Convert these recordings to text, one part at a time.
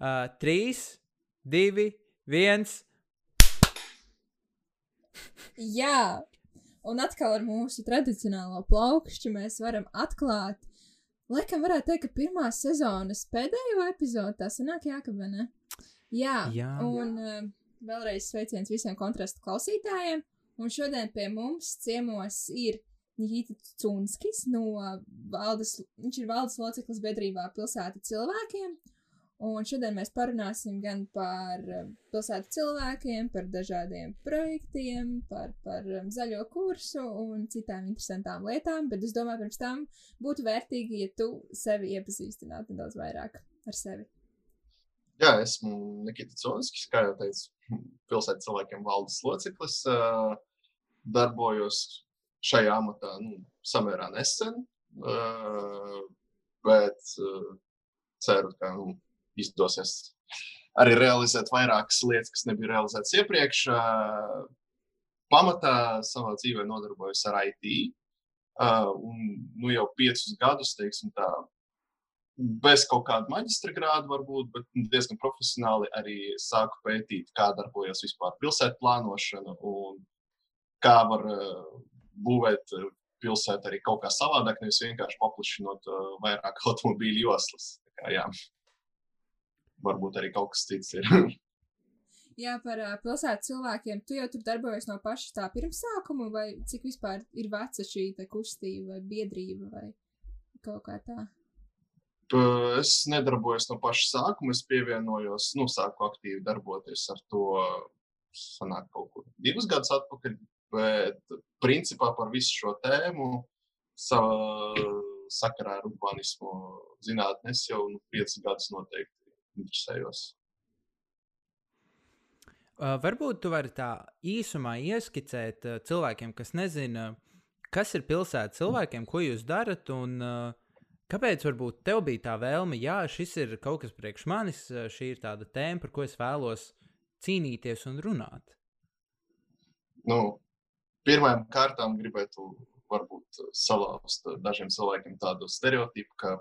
Uh, trīs, divi, viens. Jā, un atkal ar mūsu tradicionālo plaukšķi mēs varam atklāt. Laikam varētu teikt, ka pirmās sezonas pēdējo epizodi tā sanāk jākabē, ne? Jā, Jā. un uh, vēlreiz sveiciens visiem kontrastu klausītājiem. Un šodien pie mums ciemos ir Nikita Cunskis no valdes, viņš ir valdes loceklis biedrībā pilsēta cilvēkiem. Un šodien mēs parunāsim gan par eh, pilsētu cilvēkiem, par dažādiem projektiem, par, par um, zaļo kursu un citām interesantām lietām. Bet es domāju, pirms tam būtu vērtīgi, ja tu sevi iepazīstinātu nedaudz vairāk ar sevi. Jā, esmu Nikita Cunskis, kā jau teicu, pilsētas cilvēkiem valdes loceklis. Uh, darbojos šajā amatā nu, samērā nesen, bet ceru, ka nu, izdosies arī realizēt vairākas lietas, kas nebija realizētas iepriekš. Pamatā savā dzīvē nodarbojos ar IT. Un nu, jau piecus gadus, teiksim, tā, bez kaut kāda maģistra grāda, varbūt, bet diezgan profesionāli arī sāku pētīt, kā darbojas vispār pilsētu plānošana un kā var būvēt pilsētu arī kaut kā savādāk, nevis vienkārši paplašinot vairāk automobīļu joslas. Tā Kā, jā. Varbūt arī kaut kas cits ir. Jā, par uh, pilsētu cilvēkiem. Tu jau tur darbojies no paša tā pirmsākuma, vai cik vispār ir veca šī kustība, vai biedrība, vai kaut kā tā? Es nedarbojos no paša sākuma. Es pievienojos, nu, sāku aktīvi darboties ar to sanāk kaut kur divus gadus atpakaļ. Bet principā par visu šo tēmu savā sakarā ar urbanismu zinātnē es jau nu, piecus gadus noteikti interesējos. Varbūt tu vari tā īsumā ieskicēt cilvēkiem, kas nezina, kas ir pilsēta cilvēkiem, ko jūs darat un kāpēc varbūt tev bija tā vēlme, jā, šis ir kaut kas priekš manis, šī ir tāda tēma, par ko es vēlos cīnīties un runāt. Nu, Pirmām kārtām gribētu varbūt salauzt dažiem cilvēkiem tādu stereotipu, ka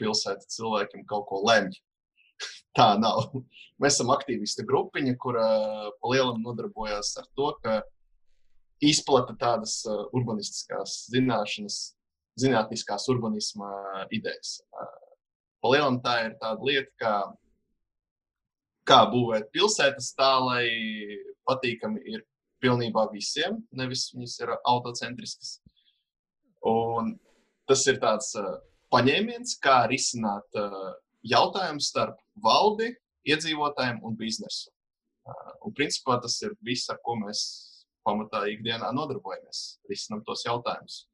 pilsēta cilvēkiem kaut ko lemj. Tā nav. Mēs esam aktīvistu grupiņa, kura pa lielam nodarbojas ar to, ka izplata tādas uh, urbanistiskās zināšanas, zinātniskās urbanisma idejas. Uh, Pa lielam tā ir tāda lieta, kā, kā būvēt pilsētas tā, lai patīkami ir pilnībā visiem, nevis viņas ir autocentriskas. Un tas ir tāds paņēmiens, kā risināt uh, jautājumu starp valdi, iedzīvotājiem un biznesu. Uh, un principā tas ir viss, ar ko mēs pamatā ikdienā nodarbojamies, risinām tos jautājumus.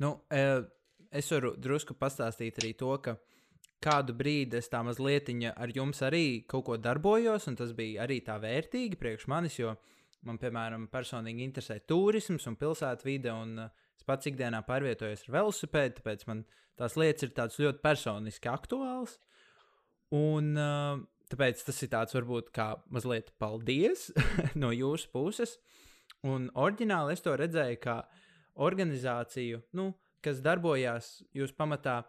Nu, eh, es varu drusku pastāstīt arī to, ka kādu brīdi es tā mazliet ar jums arī kaut ko darbojos, un tas bija arī tā vērtīgi priekš manis, jo man, piemēram, personīgi interesē turisms un pilsētu vide, un es pats ikdienā pārvietojos ar velosipēdu, tāpēc man tās lietas ir tādas ļoti personiski aktuālas. Un uh, tāpēc tas ir tāds varbūt kā mazliet paldies no jūsu puses. Un oriģināli es to redzēju kā organizāciju, nu, kas darbojās jūs pamatā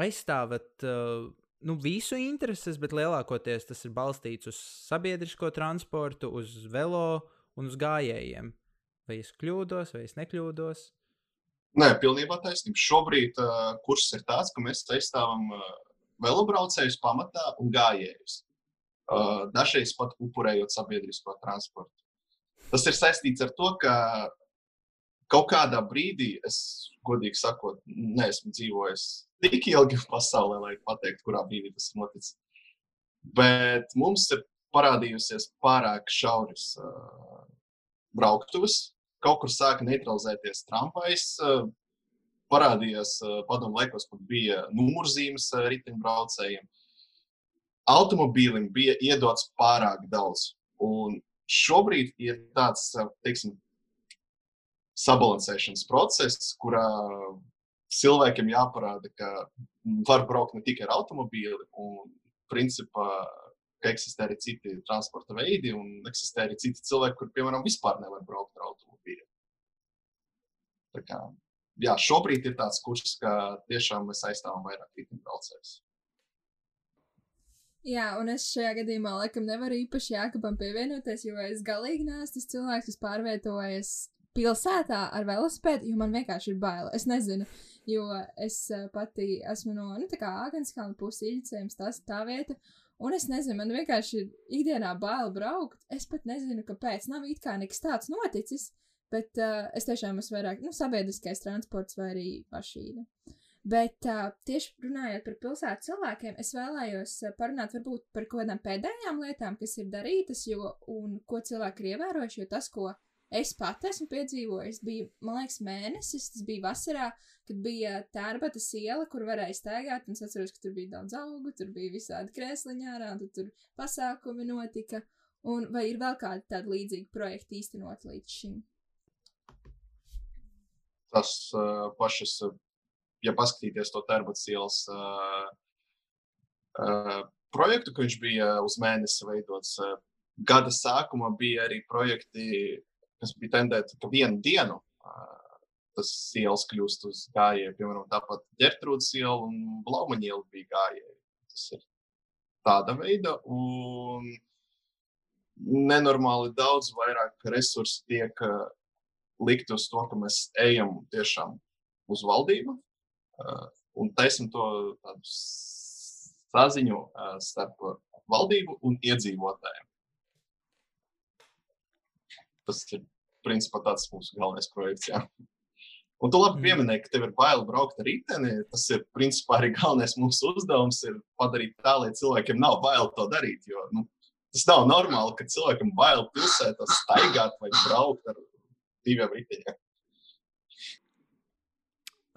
aizstāvat uh, nu, visu intereses, bet lielākoties tas ir balstīts uz sabiedrisko transportu, uz velo un uz gājējiem. Vai es kļūdos, vai es nekļūdos? Nē, pilnībā taisnība. Šobrīd uh, kurs ir tāds, ka mēs aizstāvam uh, velobraucējus pamatā un gājējus. Uh, dažreiz pat upurējot sabiedrisko transportu. Tas ir saistīts ar to, ka kaut kādā brīdī, es godīgi sakot, neesmu dzīvojis tik ilgi pasaulē, lai pateiktu, kurā brīdī tas ir noticis. Bet mums ir parādījusies pārāk šauras uh, brauktuves. Kaut kur sāka neutralizēties tramvajs. Uh, parādījās uh, padomu laikos, kad bija numurzīmes uh, riteņbraucējiem. Automobīlim bija iedots pārāk daudz. Un šobrīd ir tāds, teiksim, sabalansēšanas process, kurā cilvēkiem jāparāda, ka var braukt ne tikai ar automobīli, un principā, ka eksistē arī citi transporta veidi, un eksistē arī citi cilvēki, kur, piemēram, vispār nevar braukt ar automobīli. Tā kā, jā, šobrīd ir tāds kurs, ka tiešām mēs aizstāvam vairāk riteņbraucējus. Jā, un es šajā gadījumā laikam nevaru īpaši Jākabam pievienoties, jo es galīgi neesmu tas cilvēks, kas pārvietojas pilsētā ar velosipēdu, jo man vienkārši ir bail. Es nezinu, jo es uh, pati esmu no, nu, Āgānskalna pusi īļcējums, tas tā vieta. Un es nezinu, man vienkārši ir ikdienā bail braukt. Es pat nezinu, kāpēc. Nav it kā nekas tāds noticis, bet uh, es tiešām esmu vairāk, nu, sabiedriskais transports vai arī mašīna. Bet uh, tieši runājot par pilsētu cilvēkiem, es vēlējos uh, parunāt varbūt par kaut kādām pēdējām lietām, kas ir darītas, jo, un ko cilvēki ir ievērojuši, jo tas, ko es pat esmu piedzīvojis, bija, man liekas, mēnesis, tas bija vasarā, kad bija tērbatas iela, kur varēja staigāt, es atceros, ka tur bija daudz augu, tur bija visādi krēsliņā ārā, un tur pasākumi notika, un vai ir vēl kādi tādi līdzīgi projekti īstenot līdz šim? Tas uh, pašas, ja paskatīties to tērbatas ielas uh, uh, projektu, ka viņš bija uz mēnesi veidots, uh, gada sākumā bija arī projekti, kas bija tendēti, ka vienu dienu tas ielas kļūst uz gājēju. Piemēram, tāpat ģertrūdas iela un blaumaņa iela bija gājēji. Tas ir tāda veida. Un nenormāli daudz vairāk resursu tiek likt uz to, ka mēs ejam tiešām uz valdību un taisam to saziņu starp valdību un iedzīvotājiem. Tas ir principā tāds mūsu galvenais projekts. Jā. Un tu labi pieminēji, ka tev ir bail braukt ar riteni. Tas ir principā arī galvenais mūsu uzdevums ir padarīt tā, lai cilvēkiem nav bail to darīt. Jo, nu, tas nav normāli, ka cilvēkam bail pilsētā staigāt vai braukt ar diviem riteņiem.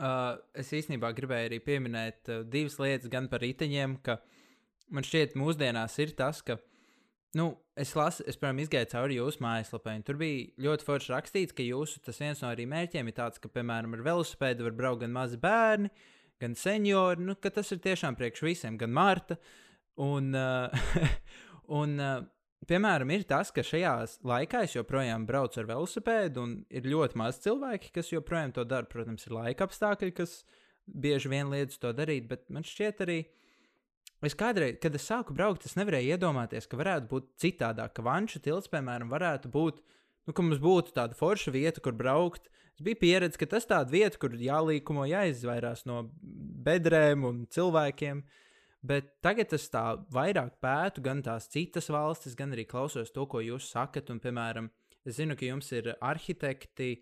Uh, es īstenībā gribēju arī pieminēt uh, divas lietas gan par riteņiem, ka man šķiet, mūsdienās ir tas, ka Nu, es lasu, es, piemēram, izgāju cauri jūsu mājaslapē, un tur bija ļoti forši rakstīts, ka jūsu tas viens no arī mērķiem ir tāds, ka, piemēram, ar velosipēdu var braukt gan mazi bērni, gan seniori, nu, tas ir tiešām priekš visiem, gan Marta. Un, uh, un uh, piemēram, ir tas, ka šajā laikā es joprojām braucu ar velosipēdu, un ir ļoti maz cilvēki, kas joprojām to dara. Protams, ir laika apstākļi, kas bieži vien liedz to darīt, bet man šķiet arī, ka Es kādreiz, kad es sāku braukt, es nevarēju iedomāties, ka varētu būt citādāk, ka vanšu tilts, piemēram, varētu būt, nu, ka mums būtu tāda forša vieta, kur braukt. Es biju pieredzējis, ka tas tāda vieta, kur jālīkumo, jāizvairās no bedrēm un cilvēkiem. Bet tagad es tā vairāk pētu gan tās citas valstis, gan arī klausos to, ko jūs sakat. Un, piemēram, es zinu, ka jums ir arhitekti,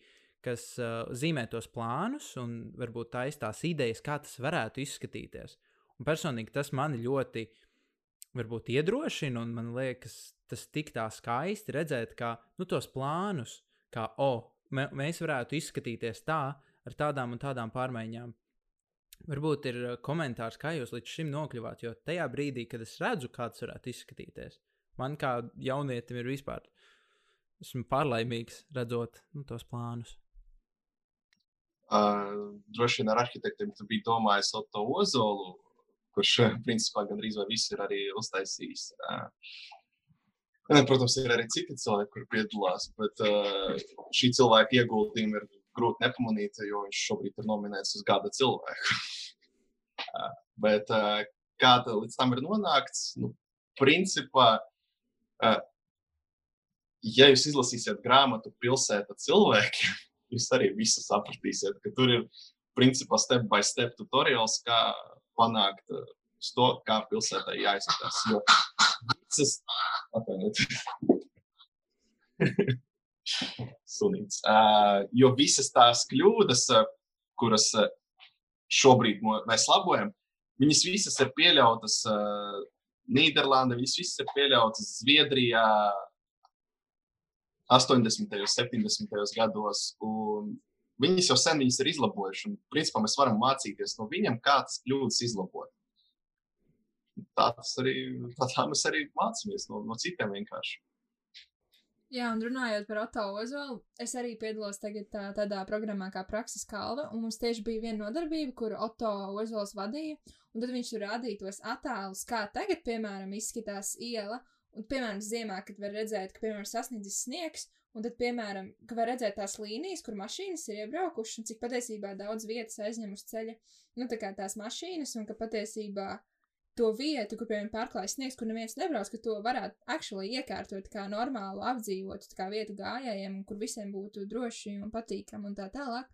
kas uh, zīmē tos plānus un varbūt taisa tās idejas, kā tas varētu izskatīties. Personīgi tas mani ļoti varbūt, iedrošina, un man liekas, tas tik tā skaisti redzēt, kā nu, tos plānus, kā oh, mēs varētu izskatīties tā, ar tādām un tādām pārmaiņām. Varbūt ir uh, komentārs, kā jūs līdz šim nokļuvāt, jo tajā brīdī, kad es redzu, kā tas varētu izskatīties, man kā jaunietim ir vispār, esmu pārlaimīgs redzot nu, tos plānus. Uh, droši vien ar arhitektiem tu biji domājis Otto Ozolu, kurš principā gandrīz vai viss ir arī uztaisījis. Protams, ir arī citi cilvēki, kur piedalās, bet šī cilvēka ieguldījumi ir grūti nepamanīt, jo viņš šobrīd ir nominēts uz gada cilvēku. bet kā tā līdz tam ir nonākts, nu, principā, ja jūs izlasīsiet grāmatu pilsēta cilvēkiem, jūs arī visu sapratīsiet, ka tur ir principā step by step tutorials, kā panākt uh, to, kā pilsētai jāizskatās. Jo visas, atvainojiet, sunīts, uh, jo visas tās kļūdas, uh, kuras uh, šobrīd mēs labojam, viņas visas ir pieļautas uh, Nīderlandē, viņas visas ir pieļautas Zviedrijā 80. un 70. gados. Un Viņas jau sen viņas ir izlabojušas, un principā mēs varam mācīties no viņiem, kā tas kļūdas izlabot. Tā, arī, tā, tā mēs arī mācāmies no, no citiem vienkārši. Jā, un runājot par Otto Ozolu, es arī piedalos tagad tā, tādā programmā kā Prakses kalva, un mums tieši bija viena nodarbība, kuru Otto Ozols vadīja, un tad viņš rādīja tos attēlus, kā tagad, piemēram, izskatās iela, un, piemēram, ziemā, kad var redzēt, ka, piemēram, sasniedzis sniegs, Un tad, piemēram, ka var redzēt tās līnijas, kur mašīnas ir iebraukušas, un cik patiesībā daudz vietas aizņem uz ceļa, nu, tā kā tās mašīnas, un ka patiesībā to vietu, kur, piemēram, pārklājas sniegs, kur neviens nebrauc, ka to varētu actually iekārtot kā normālu apdzīvotu kā vietu gājējiem, kur visiem būtu droši un patīkami un tā tālāk.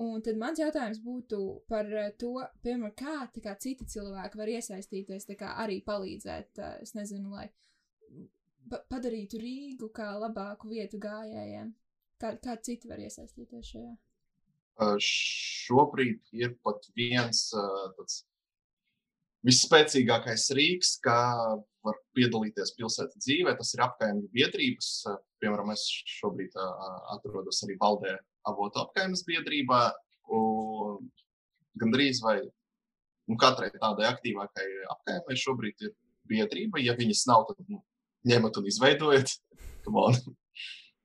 Un tad mans jautājums būtu par eh, to, piemēram, kā, kā citi cilvēki var iesaistīties, kā arī palīdzēt, eh, es nezinu, lai padarītu Rīgu kā labāku vietu gājējiem. Kā, kā citi var iesaistīties šajā? Šobrīd ir pat viens tāds visspēcīgākais rīks, kā var piedalīties pilsētas dzīvē. Tas ir apgājuma biedrības. Piemēram, es šobrīd atrodos arī valdē avotu apgājumas biedrībā. Gan drīz vai nu, katrai tādai aktīvākai apgājumai šobrīd ir biedrība. Ja viņas nav, tad nu, ņemat un izveidojiet.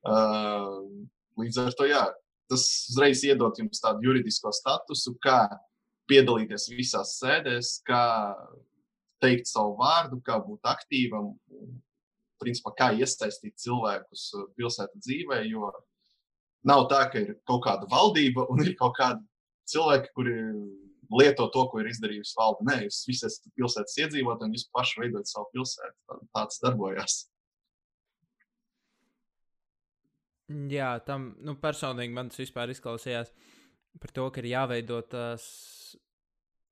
uh, līdz ar to jā, tas uzreiz iedod jums tādu juridisko statusu, kā piedalīties visās sēdēs, kā teikt savu vārdu, kā būt aktīvam, principā, kā iesaistīt cilvēkus pilsētas dzīvē. Jo nav tā, ka ir kaut kāda valdība un ir kaut kādi cilvēki, kuri lieto to, ko ir izdarījusi valde. Nē, jūs visi esat pilsētas iedzīvotāji un jūs paši veidojat savu pilsētu. Tāds darbojas. Jā, tam nu, personīgi man tas vispār izklausījās par to, ka ir jāveido tās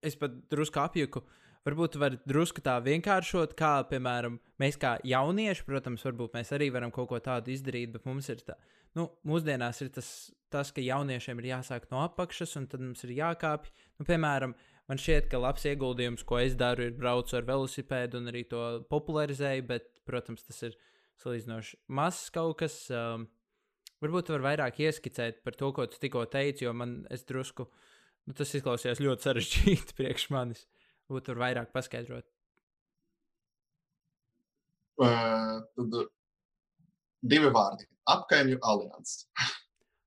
es pat drusku apjuku. Varbūt var drusku tā vienkāršot, kā, piemēram, mēs kā jaunieši, protams, varbūt mēs arī varam kaut ko tādu izdarīt, bet mums ir tā, nu, mūsdienās ir tas, tas ka jauniešiem ir jāsāk no apakšas, un tad mums ir jākāpj. Nu, piemēram, man šķiet, ka labs ieguldījums, ko es daru, ir braukt ar velosipēdu un arī to popularizēju, bet, protams, tas ir salīdzinoši mazs kaut kas. Um, varbūt var vairāk ieskicēt par to, ko tu tikko teici, jo man drusku. Nu, tas izklausījās ļoti sarežģīti priekš manis. Būtu tur vairāk paskaidrot. Uh, tad divi vārdi - apkaimju alianses.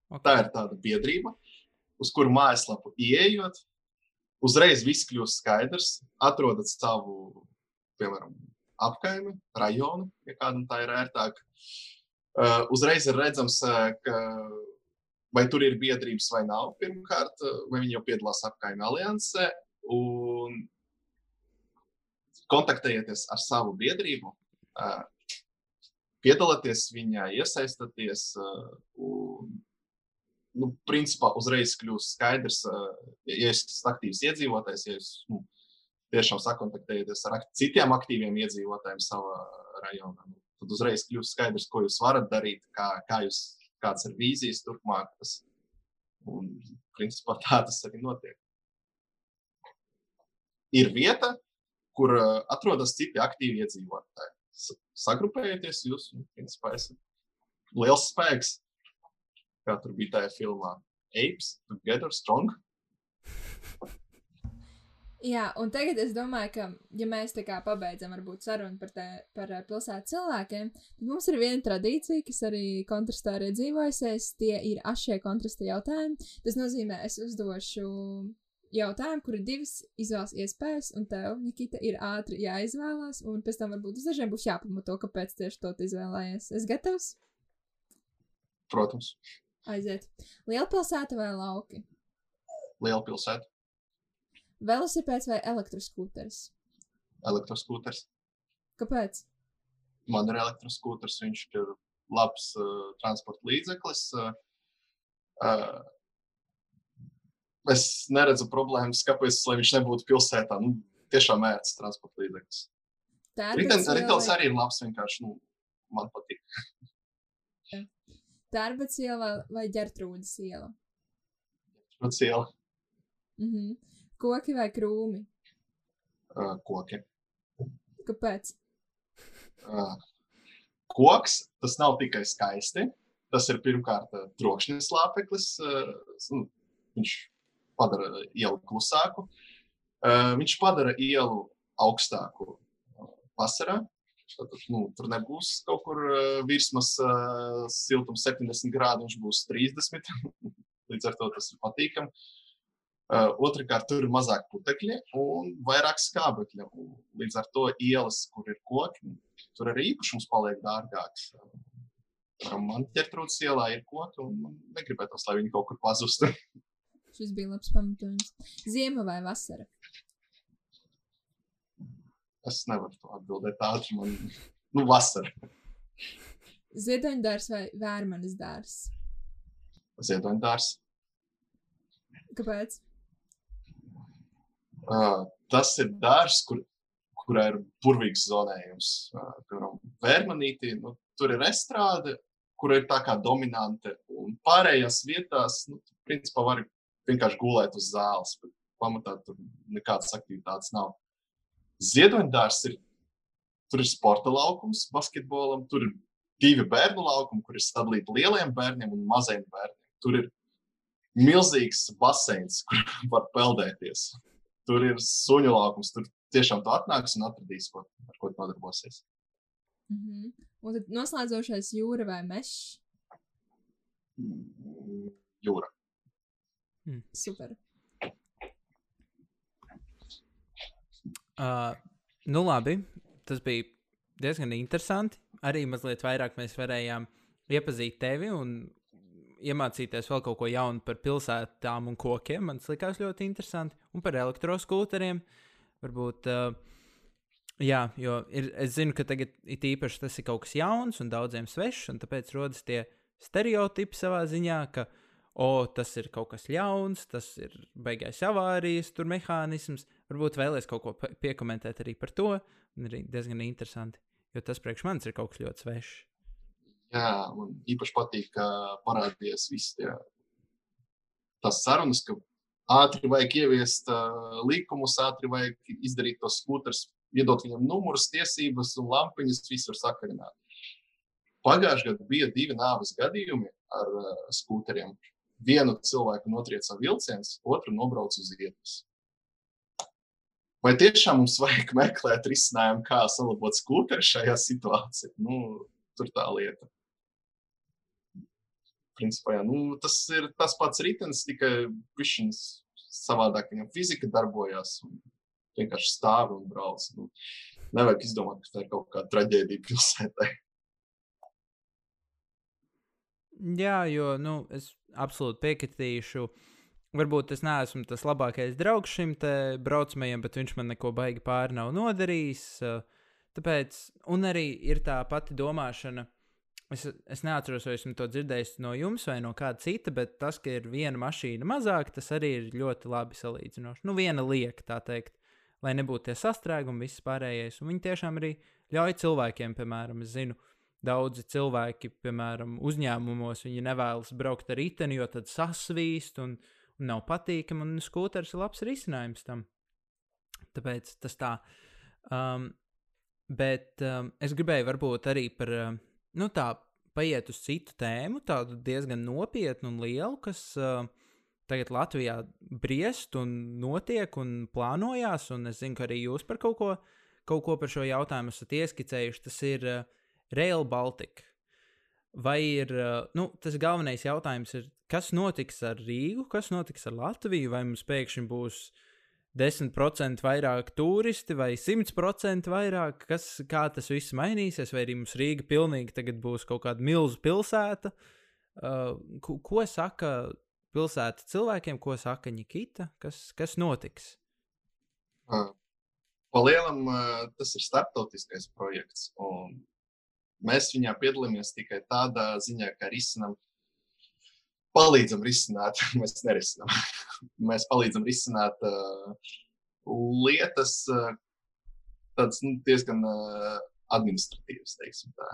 Okay. Tā ir tāda biedrība, uz kuru mājaslapu ieejot, uzreiz viss kļūst skaidrs. Atrodat savu, piemēram, apkaimi, rajonu, ja kādam tā ir ērtāk. Uh, uzreiz ir redzams, ka vai tur ir biedrības vai nav. Pirmkārt, vai viņi jau piedalās apkaimē aliansē, un kontaktējieties ar savu biedrību, piedalieties viņā, iesaistieties. Un, nu, principā uzreiz kļūst skaidrs, ja esat aktīvs iedzīvotājs, ja jūs nu, tiešām sakontaktējaties ar citiem aktīviem iedzīvotājiem savā rajonā. Nu, tad uzreiz kļūst skaidrs, ko jūs varat darīt, kā, kā jūs kādas ir vīzijas turpmākas. Un, principā, tā tas arī notiek. Ir vieta, kur uh, atrodas citi aktīvi iedzīvotāji. Sagrupējieties, jūs, un, principā, esat liels spēks, kā tur bija tajā filmā. Apes, together, strong. Jā, un tagad es domāju, ka, ja mēs tā kā pabeidzam varbūt sarunu par, te, par eh, pilsētas cilvēkiem, tad mums ir viena tradīcija, kas arī kontrastā ir iedzīvojusies. Tie ir ašie kontrasta jautājumi. Tas nozīmē, es uzdošu jautājumu, kur ir divas izvēles iespējas, un tev, Nikita, ir ātri jāizvēlās, un pēc tam varbūt uz dažiem būs jāpamato, kāpēc tieši to izvēlējies. Es gatavs? Protams. Aiziet. Lielpilsēta vai lauki? Lielpilsēta. Velosipēds vai elektroskūters? Elektroskūters. Kāpēc? Man ir elektroskūters, viņš ir labs uh, transporta līdzeklis. Uh, uh, es neredzu problēmas, kāpēc viņš nebūtu pilsētā. Nu, tiešām ērts transporta līdzeklis. Ritenis arī ir labs, vienkārši nu, man patīk. Tērbats iela vai ģertrūdas iela? Ģertrūdas iela. Mm -hmm. Koki vai krūmi? Uh, koki. Kāpēc? Uh, koks tas nav tikai skaisti. Tas ir pirmkārt trokšņa slāpeklis. Uh, viņš padara ielu klusāku. Uh, viņš padara ielu augstāku vasarā. Tad, nu, tur nebūs kaut kur uh, virsmas siltums 70 grādi, viņš būs 30. Līdz ar to tas ir patīkami. Otrakārt, tur ir mazāk putekļi un vairāk skābekļa. Līdz ar to ielas, kur ir koki, tur arī īpašums paliek dārgāks. Man ķertrūdas ielā ir koki, un man negribētos, lai viņi kaut kur pazustu. Šis bija labs pamatojums. Ziema vai vasara? Es nevaru to atbildēt ātri. Man nu, vasara. Ziedoņdārs vai vērmanis dārs? Ziedoņdārs. Kāpēc? Uh, tas ir dārs, kur, kurā ir burvīgs zonējums. Uh, piemēram, vērmanītī, nu, tur ir estrāde, kur ir tā kā dominante. Un pārējās vietās, nu, principā, var vienkārši gulēt uz zāles, pamatā tur nekādas aktivitātes nav. Ziedoņdārs ir, tur ir sporta laukums basketbolam, tur ir divi bērnu laukumi, kur ir sadalīti lieliem bērniem un maziem bērniem. Tur ir milzīgs baseins, kur var peldēties. Tur ir suņu laukums, tur tiešām tu atnāks un atradīs, ko, ar ko nodarbosies. Mm -hmm. Un tad noslēdzošais jūra vai mežs? Jūra. Mm. Super. Uh, nu, labi. Tas bija diezgan interesanti. Arī mazliet vairāk mēs varējām iepazīt tevi un iemācīties vēl kaut ko jaunu par pilsētām un kokiem. Man tas likās ļoti interesanti. Un par elektroskūteriem. Varbūt, uh, jā, jo ir, es zinu, ka tagad it īpaši tas ir kaut kas jauns un daudziem svešs, un tāpēc rodas tie stereotipi savā ziņā, ka, o, tas ir kaut kas jauns, tas ir beigais avārijas, tur mehānisms. Varbūt vēlēs kaut ko piekomentēt arī par to. Arī diezgan interesanti, jo tas priekš manis ir kaut kas ļoti svešs. Jā, man īpaši patīk, ka parādījās visas tie, tās sarunas, ka ātri vajag ieviest uh, likumus, ātri vajag izdarīt tos skūterus, iedot viņam numurus, tiesības un lampiņas, visu var sakarināt. Pagājušajā gadā bija divi nāves gadījumi ar uh, skūteriem. Vienu cilvēku notrieca vilciens, otru nobrauca uz vietas. Vai tiešām mums vajag meklēt risinājumu, kā salabot skūteri šajā situācijā? Nu, tur tā lieta. Principā, jā, nu, tas ir tas pats ritenis, tikai viņš savādāk viņam fizika darbojas. Vienkārši stāv un brauc. Nu, nevajag izdomāt, ka tā ir kaut kāda traģēdija pilsētai. Jā, jo nu, es absolūti piekritīšu. Uh, Varbūt es neesmu tas labākais draugs šim braucamajam, bet viņš man neko baigi pāri nav nodarījis. Tāpēc, un arī ir tā pati domāšana. Es, es neatceros, vai esmu to dzirdējis no jums vai no kāda cita, bet tas, ka ir viena mašīna mazāk, tas arī ir ļoti labi salīdzinoši. Nu, viena lieka, tā teikt, lai nebūtu tie sastrēgumi, viss pārējais. Un viņi tiešām arī ļauj cilvēkiem, piemēram, es zinu, daudzi cilvēki, piemēram, uzņēmumos, viņi nevēlas braukt ar riteni, jo tad sasvīst un viņi nav patīkami, un skūters ir labs risinājums tam. Tāpēc tas tā. Um, bet um, es gribēju varbūt arī par, um, nu tā, paiet uz citu tēmu, tādu diezgan nopietnu un lielu, kas uh, tagad Latvijā briest un notiek un plānojās, un es zinu, ka arī jūs par kaut ko, kaut ko par šo jautājumu esat ieskicējuši. Tas ir uh, Rail Baltica. Vai ir nu, tas galvenais jautājums, ir, kas notiks ar Rīgu, kas notiks ar Latviju? Vai mums pēkšņi būs 10% vairāk turisti vai 100% vairāk? Kas, kā tas viss mainīsies? Vai arī mums Rīga pilnīgi būs kaut kāda milzu pilsēta? Uh, ko, ko saka pilsēta cilvēkiem, ko saka Nikita? Kas, kas notiks? Palielam tas ir starptautiskais projekts. Un Mēs viņā piedalāmies tikai tādā ziņā, ka risinām, palīdzam risināt, mēs nerisinām. mēs palīdzam risināt uh, lietas, uh, tādas nu, diezgan uh, administratīvas, teiksim tā.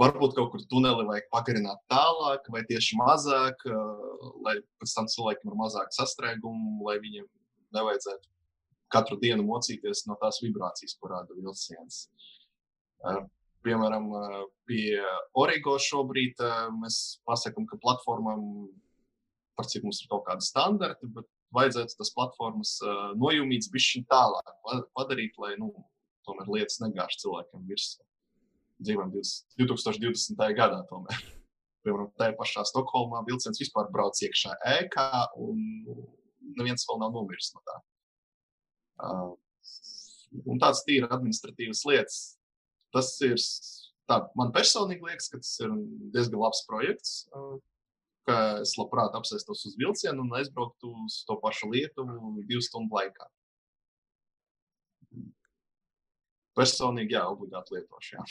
Varbūt kaut kur tuneli vajag pagarināt tālāk, vai tieši mazāk, uh, lai pēc tam cilvēkiem ir mazāk sastrēgumu, lai viņiem nevajadzētu katru dienu mocīties no tās vibrācijas, ko rada vilciens. Uh, piemēram, pie Origo šobrīd mēs pasakām, ka platformām, par cik mums ir kaut kādi standarti, bet vajadzētu tas platformas nojumīts bišķiņ tālāk padarīt, lai, nu, tomēr lietas negāž cilvēkiem virsū. Dzīvojam 2020. gadā tomēr. Piemēram, tajā pašā Stokholmā vilciens vispār brauc iekšā ēkā, un neviens vēl nav nomiris no tā. Uh, un tāds tīri administratīvas lietas, tas ir tā, man personīgi liekas, ka tas ir diezgan labs projekts. Ka es labprāt apsēstos uz vilcienu un aizbrauktu uz to pašu Lietuvu divu stundu laikā. personīgi, jā, obligāti lietošu.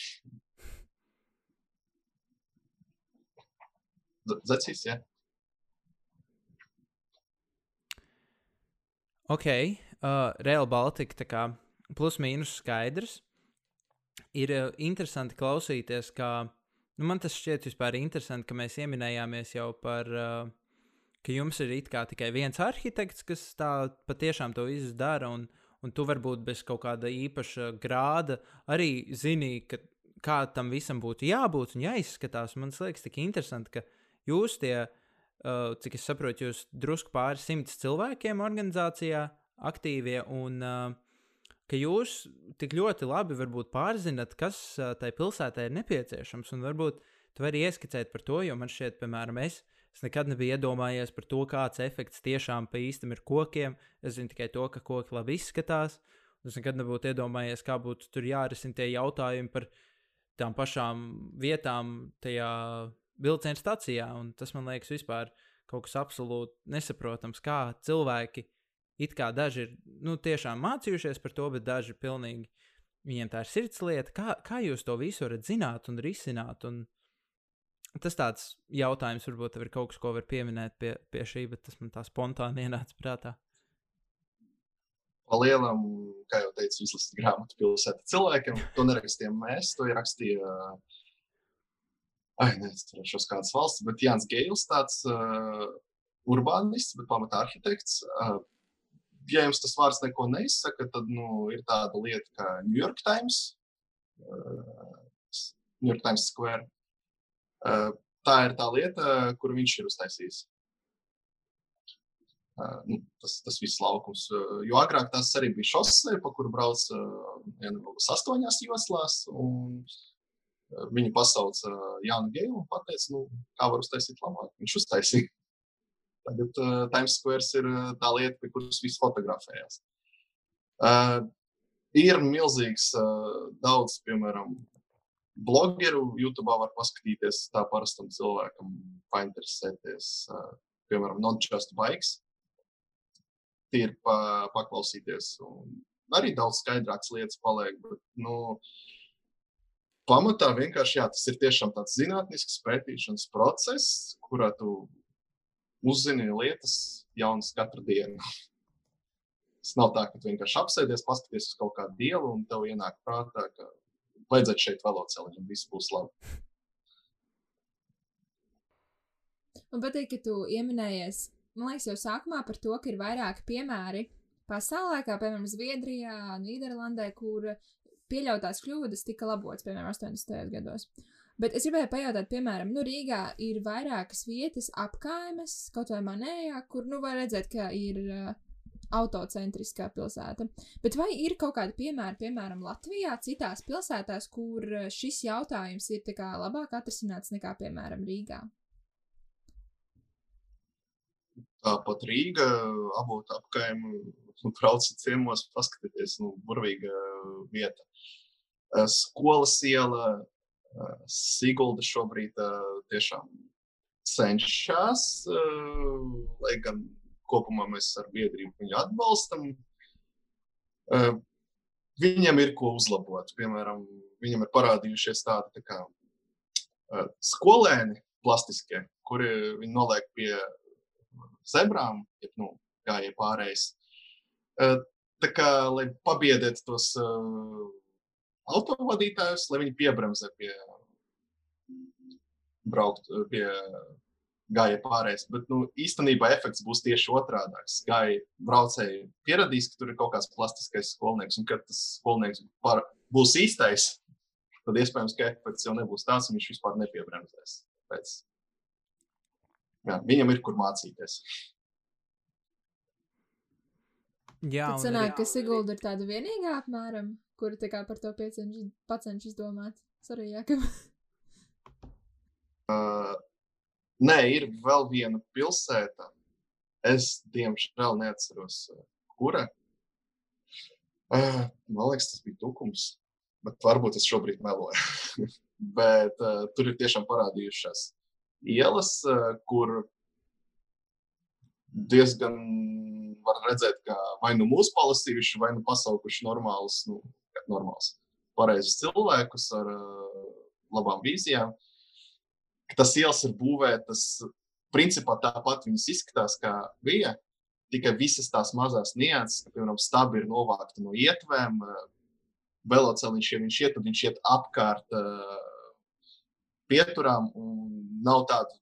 Zacīs, jā. Ok, uh, Real Baltica tā kā plus mīnus skaidrs. Ir uh, interesanti klausīties, kā nu, man tas šķiet vispār interesanti, ka mēs ieminējāmies jau par, uh, ka jums ir tikai viens arhitekts, kas tā patiešām to izdara, un, un tu varbūt bez kaut kāda īpaša grāda arī zini, ka, kā tam visam būtu jābūt un jāizskatās. Man liekas, tik interesanti, ka jūs tie, uh, cik es saprotu, jūs drusku pāri simts cilvēkiem organizācijā aktīvie un uh, ka jūs tik ļoti labi pārzinat, kas tai pilsētai ir nepieciešams. Un varbūt tu vari ieskicēt par to, jo man šķiet, piemēram, es, es nekad nebiju iedomājies par to, kāds efekts tiešām pa īstam ir kokiem. Es zinu tikai to, ka koki labi izskatās. Es nekad nebūtu iedomājies, kā būtu tur jārisina tie jautājumi par tām pašām vietām tajā vilciena stacijā. Un tas man liekas vispār kaut kas absolūti nesaprotams, kā cilvēki it kā daži ir nu, tiešām mācījušies par to, bet daži pilnīgi viņiem tā ir sirds lieta. Kā, kā jūs to visu varat zināt un risināt? Un tas tāds jautājums, varbūt ir kaut kas, ko var pieminēt pie, pie šī, bet tas man tā spontāni ienāca prātā. Palielam, kā jau teicu, izlasīt grāmatu pilsēta cilvēkiem. To nerakstījām mēs, to rakstīja uh, Ai, neatcerēšos kādas valsts, bet Jānis Geils, tāds uh, urbānists, bet pamatā arhitekts. Uh, ja jums tas vārds neko neizsaka, tad nu, ir tāda lieta kā New York Times, uh, New York Times Square. Uh, tā ir tā lieta, kur viņš ir uztaisījis. Uh, nu, tas, tas viss laukums. Uh, jo agrāk tas arī bija šosei, pa kuru brauc uh, astoņās joslās. Un, viņu pasauca Jānu Gēlu un teica, nu, kā var uztaisīt labāk. Viņš uztaisīja. Tagad uh, Times Square ir uh, tā lieta, pie kuras viss fotografējas. Uh, ir milzīgs uh, daudz, piemēram, blogeru. YouTube var paskatīties tā parastam cilvēkam, painteresēties, uh, piemēram, Not Just Bikes. Tie ir pa, paklausīties. Arī daudz skaidrākas lietas paliek. Bet, nu, pamatā vienkārši jā, tas ir tiešām tāds zinātnisks pētīšanas process, kurā tu uzzini lietas jaunas katru dienu. Tas nav tā, ka tu vienkārši apsēdies, paskaties uz kaut kādu dievu un tev ienāk prātā, ka vajadzētu šeit veloceliņu un viss būs labi. Man patīk, ka tu pieminējies, man liekas, jau sākumā par to, ka ir vairāki piemēri pasaulē, kā piemēram Zviedrijā, Nīderlandē, kur pieļautās kļūdas tika labotas, piemēram, 80. gados. Bet es gribēju pajautāt, piemēram, nu, Rīgā ir vairākas vietas, apkaimes, kaut vai manējā, kur, nu, var redzēt, ka ir uh, autocentriskā pilsēta. Bet vai ir kaut kādi piemēri, piemēram, Latvijā, citās pilsētās, kur šis jautājums ir kā labāk atrisināts nekā, piemēram, Rīgā? Tāpat Rīga, avotu apkaimē, braucat ciemos, paskatieties, nu, burvīga vieta. Skolas iela, Sigulda šobrīd tiešām cenšas, lai gan kopumā mēs ar biedrību viņu atbalstam. Viņam ir ko uzlabot. Piemēram, viņam ir parādījušies tādi tā kā skolēni plastiskie, kuri viņi noliek pie zebrām, ja nu, gāja pārējais. Tā kā, lai pabiedētu tos uh, autovadītājus, lai viņi piebremzē pie braukt pie gāja pārējais. Bet nu, īstenībā efekts būs tieši otrādāks. Gāja braucēji pieradīs, ka tur ir kaut kāds plastiskais skolnieks, un kad tas skolnieks par, būs īstais, tad iespējams, ka efekts jau nebūs tāds, un viņš vispār nepiebremzēs. Pēc. Jā, viņam ir kur mācīties. Jā, Tad sanāk, ka Sigulda ir tāda vienīgā apmēram kuri tā kā par to piecenš, pacenšas domāt. Sorry, Jākam. uh, nē, ir vēl viena pilsēta. Es, diemžēl, neatceros, uh, kura. Uh, man liekas, tas bija Tukums. Bet varbūt es šobrīd meloju. bet uh, tur ir tiešām parādījušās ielas, uh, kur diezgan var redzēt, ka vai nu mūsu palasījuši, vai nu pasaukuši normālus nu, normāls. pareizus cilvēkus ar uh, labām vīzijām. Tas ielas ir būvētas, principā tāpat viņas izskatās, kā bija. Tikai visas tās mazās nianses, ka, piemēram, stabi ir novākti no ietvēm, veloceliņš, ja viņš iet, tad viņš iet apkārt uh, pieturām un nav tādu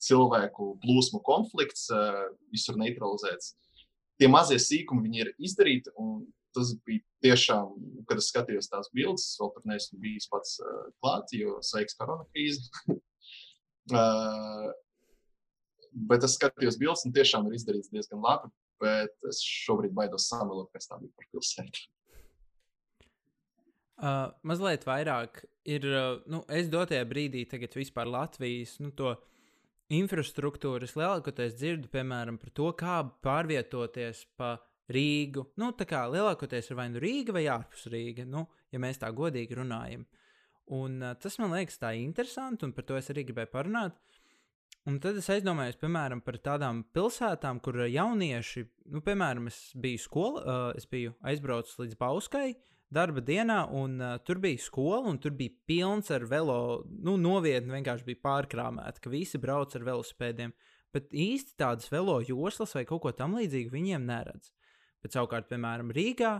cilvēku plūsmu konflikts, uh, visur neutralizēts. Tie mazie sīkumi viņi ir izdarīti, un tas bija tiešām, kad es skatījos tās bildes, vēl tur neesmu bijis pats uh, klāt, jo sveiks korona krīze. uh, bet es skatījos bildes, un tiešām ir izdarīts diezgan labi. Bet es šobrīd baidos samelot, kas tā bija par pilsētu. Uh, mazliet vairāk ir, uh, nu, es dotajā brīdī, tagad vispār Latvijas, nu, to infrastruktūru es lielākoties dzirdu, piemēram, par to, kā pārvietoties pa Rīgu. Nu, tā kā lielākoties ir vai nu Rīga vai ārpus Rīga, nu, ja mēs tā godīgi runājam. Un uh, tas man liekas tā interesanti, un par to es arī gribēju parunāt. Un tad es aizdomājos, piemēram, par tādām pilsētām, kur jaunieši, nu, piemēram, es biju skolā, uh, es biju aizbraucis līdz Bauskai darba dienā, un uh, tur bija skola, un tur bija pilns ar velo, nu, novietni vienkārši bija pārkrāmēta, ka visi brauc ar velosipēdiem. Bet īsti tādas velo joslas vai kaut ko tamlīdzīgu viņiem neredz. Bet savukārt, piemēram, Rīgā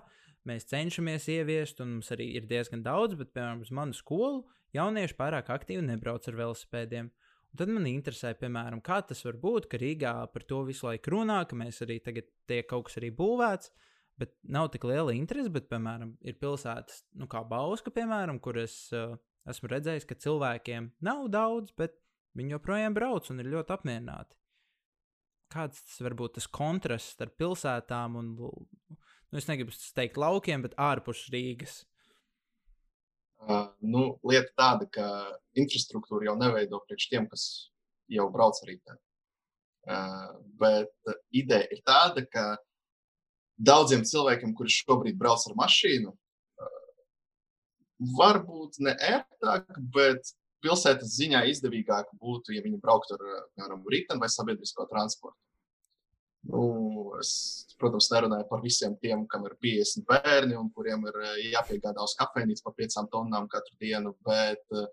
mēs cenšamies ieviest, un mums arī ir diezgan daudz, bet, piemēram, uz manu skolu jaunieši pārāk aktīvi nebrauc ar velosipēdiem. Un tad man interesē, piemēram, kā tas var būt, ka Rīgā par to visu laiku runā, ka mēs arī tagad tiek kaut kas arī būvēts, bet nav tik liela interese. Bet, piemēram, ir pilsētas, nu, kā Bauska, piemēram, kur es uh, esmu redzējis, ka cilvēkiem nav daudz, bet viņi joprojām brauc un ir ļoti apmierināti. Kāds tas var būt tas kontrasts starp pilsētām un, nu, es negribu teikt laukiem, bet ārpus Rīgas? Uh, nu, lieta tāda, ka infrastruktūra jau neveido priekš tiem, kas jau brauc ar rītdienu. Uh, bet ideja ir tāda, ka daudziem cilvēkiem, kuriem šobrīd brauc ar mašīnu, uh, varbūt ne ērtāk, bet pilsētas ziņā izdevīgāk būtu, ja viņi brauktu ar piemēram, rītdienu vai sabiedrisko transportu. Nu, es, protams, nerunāju par visiem tiem, kam ir 50 bērni un kuriem ir eh, jāpiegādā uz kafejnīcu par 5 tonnām katru dienu. Bet uh,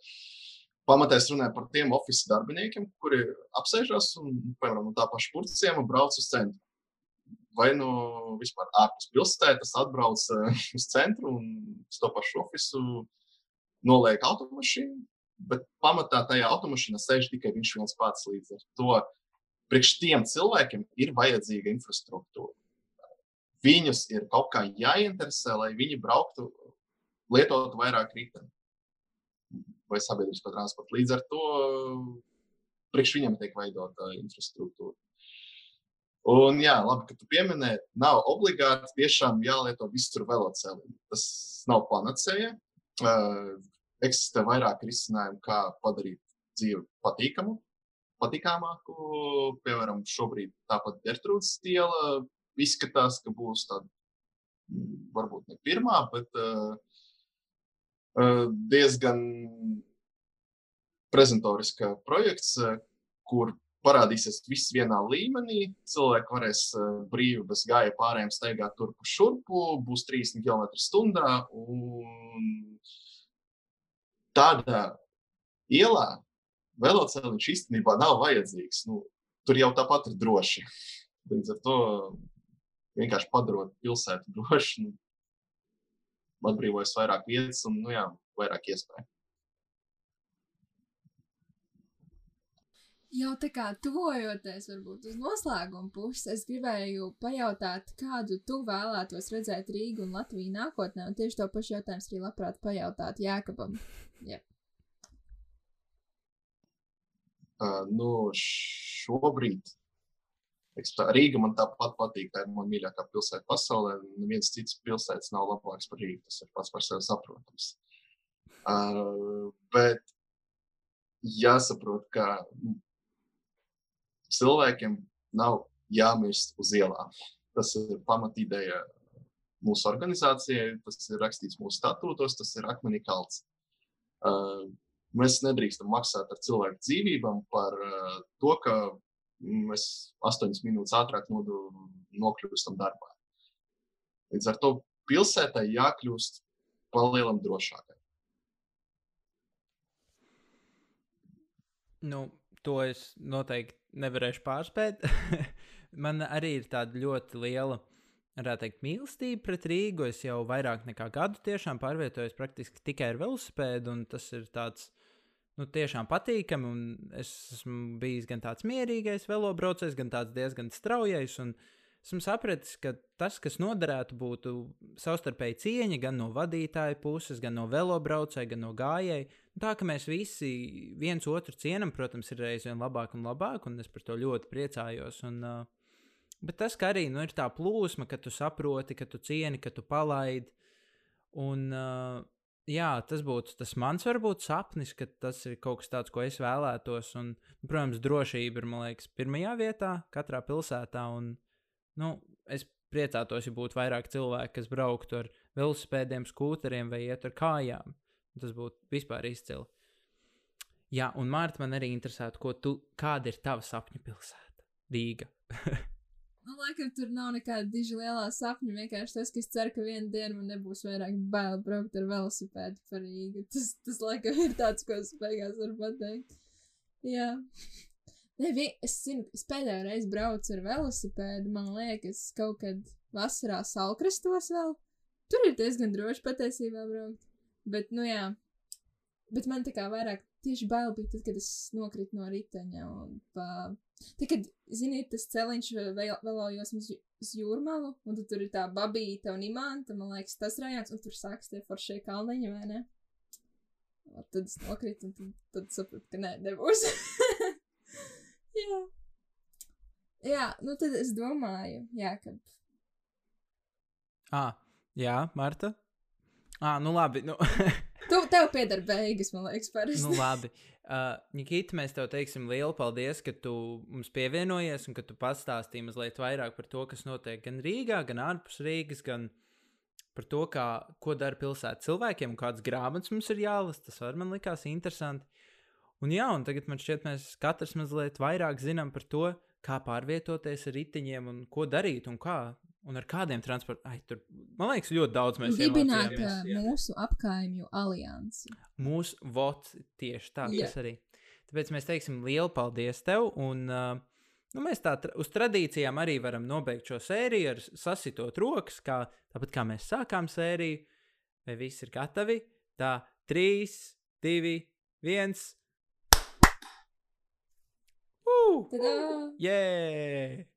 pamatā es runāju par tiem oficiāliem darbiniekiem, kuri apsēžas un, piemēram, no tā paša purcēma brauc uz centru. Vai nu vispār ārpus pilsētas atbrauc uh, uz centru un uz to pašu oficiālu noliek automašīnu. Bet pamatā tajā automašīnā sēž tikai viņš viens pats līdz ar to priekš tiem cilvēkiem ir vajadzīga infrastruktūra. Viņus ir kaut kā jāinteresē, lai viņi brauktu, lietotu vairāk riteni vai sabiedrisko transportu. Līdz ar to priekš viņiem tiek veidota infrastruktūra. Un, jā, labi, ka tu pieminēji, nav obligāti tiešām jālieto visur veloceliņi. Tas nav panacēja. Eksistē vairāk risinājumu, kā padarīt dzīvi patīkamu patīkamāku. Piemēram, šobrīd tāpat Gertrūdas stiela izskatās, ka būs tāda mm, varbūt ne pirmā, bet uh, diezgan prezentoriska projekts, kur parādīsies viss vienā līmenī. Cilvēki varēs brīvi bez gāja pārējiem staigāt turpu šurpu, būs 30 km/h. Tādā ielā velosipēds īstenībā nav vajadzīgs. Nu, tur jau tāpat ir droši. Līdz ar to vienkārši padarot pilsētu drošu, nu, atbrīvojas vairāk vietas un nu, jā, vairāk iespēju. Jau tā kā tuvojoties varbūt uz noslēguma puses, es gribēju pajautāt, kādu tu vēlētos redzēt Rīgu un Latviju nākotnē, un tieši to pašu jautājumu arī labprāt pajautāt Jēkabam. Yep. Uh, nu, šobrīd tā, Rīga man tāpat patīk. Tā ir mana mīļākā pilsēta pasaulē. Neviens cits pilsētas nav labāks par Rīgu. Tas ir pats par sevi saprotams. Uh, bet jāsaprot, ka cilvēkiem nav jāmirst uz ielām. Tas ir pamatīdēja mūsu organizācijai, tas ir rakstīts mūsu statūtos, tas ir akmenī kalts. Uh, Mēs nedrīkstam maksāt ar cilvēku dzīvībām par uh, to, ka mēs astoņas minūtes ātrāk nokļūstam darbā. Līdz ar to pilsētai jākļūst palielam drošākai. Nu, to es noteikti nevarēšu pārspēt. Man arī ir tāda ļoti liela, varētu teikt, mīlestība pret Rīgu. Es jau vairāk nekā gadu tiešām pārvietojos praktiski tikai ar velosipēdu, un tas ir tāds. Nu, tiešām patīkami, un es esmu bijis gan tāds mierīgais velobraucējs, gan tāds diezgan straujais. Esmu sapratis, ka tas, kas noderētu, būtu savstarpēji cieņa gan no vadītāja puses, gan no velobraucēja, gan no gājēja. Tā ka mēs visi viens otru cienam, protams, ir reizēm labāk un labāk, un es par to ļoti priecājos. Un, uh, bet tas, arī nu, ir tā plūsma, ka tu saproti, ka tu cieni, ka tu palaidi. Un, uh, jā, tas būtu tas mans varbūt sapnis, ka tas ir kaut kas tāds, ko es vēlētos. Un, protams, drošība ir, man liekas, pirmajā vietā katrā pilsētā. Un, nu, es priecātos, ja būtu vairāk cilvēku, kas brauktu ar velosipēdiem, skūteriem vai iet ar kājām. Tas būtu vispār izcili. Jā, un Mārta, man arī interesētu, ko tu, kāda ir tava sapņu pilsēta? Rīga. Man liekas, tur nav nekāda diži lielā sapņa. Vienkārši tas, ka es ceru, ka vienā dienā man nebūs vairāk bail braukt ar velosipēdu par Rīgu. Tas, tas laikam, ir tāds, ko es beigās varu pateikt. Jā. Ne, vien, es zinu, es pēdējo reizi braucu ar velosipēdu. Man liekas, kaut kad vasarā salkrastos vēl. Tur ir diezgan droši patiesībā braukt. Bet, nu jā, bet man tā kā vairāk tieši bail bija tad, kad es nokritu no riteņa. Un, pa... Tad, kad, ziniet, tas celiņš vēl, vēlējos uz, jūrmalu, un tu tur ir tā babīta un imanta, man liekas, tas rajons, un tur sāks tie foršie kalniņi, vai ne? Un tad es nokritu, un tad, tad sapratu, ka nē, nebūs. jā. Jā, nu tad es domāju, jā, ka. Ah, jā, Marta? Ah, nu labi. Nu. tu, tev pieder beigas, man liekas, parasti. nu labi. Uh, Nikita, mēs tev teiksim lielu paldies, ka tu mums pievienojies un ka tu pastāstīji mazliet vairāk par to, kas notiek gan Rīgā, gan ārpus Rīgas, gan par to, kā, ko dara pilsētas cilvēkiem un kādas grāmatas mums ir jālasa. Tas arī man likās interesanti. Un jā, un tagad man šķiet, mēs katrs mazliet vairāk zinām par to, kā pārvietoties ar riteņiem un ko darīt un kā Un ar kādiem transporta? Tur, man liekas, ļoti daudz mēs dibināt mūsu apkaimju aliansi. Mūsu vots tieši tā, yeah. tas arī. Tāpēc mēs teiksim lielu paldies tev. Un, nu, mēs tā uz tradīcijām arī varam nobeigt šo sēriju ar sasitot rokas, kā, tāpat kā mēs sākām sēriju. Vai viss ir gatavi? Tā, trīs, divi, viens. Uh! Tadā! Yeah!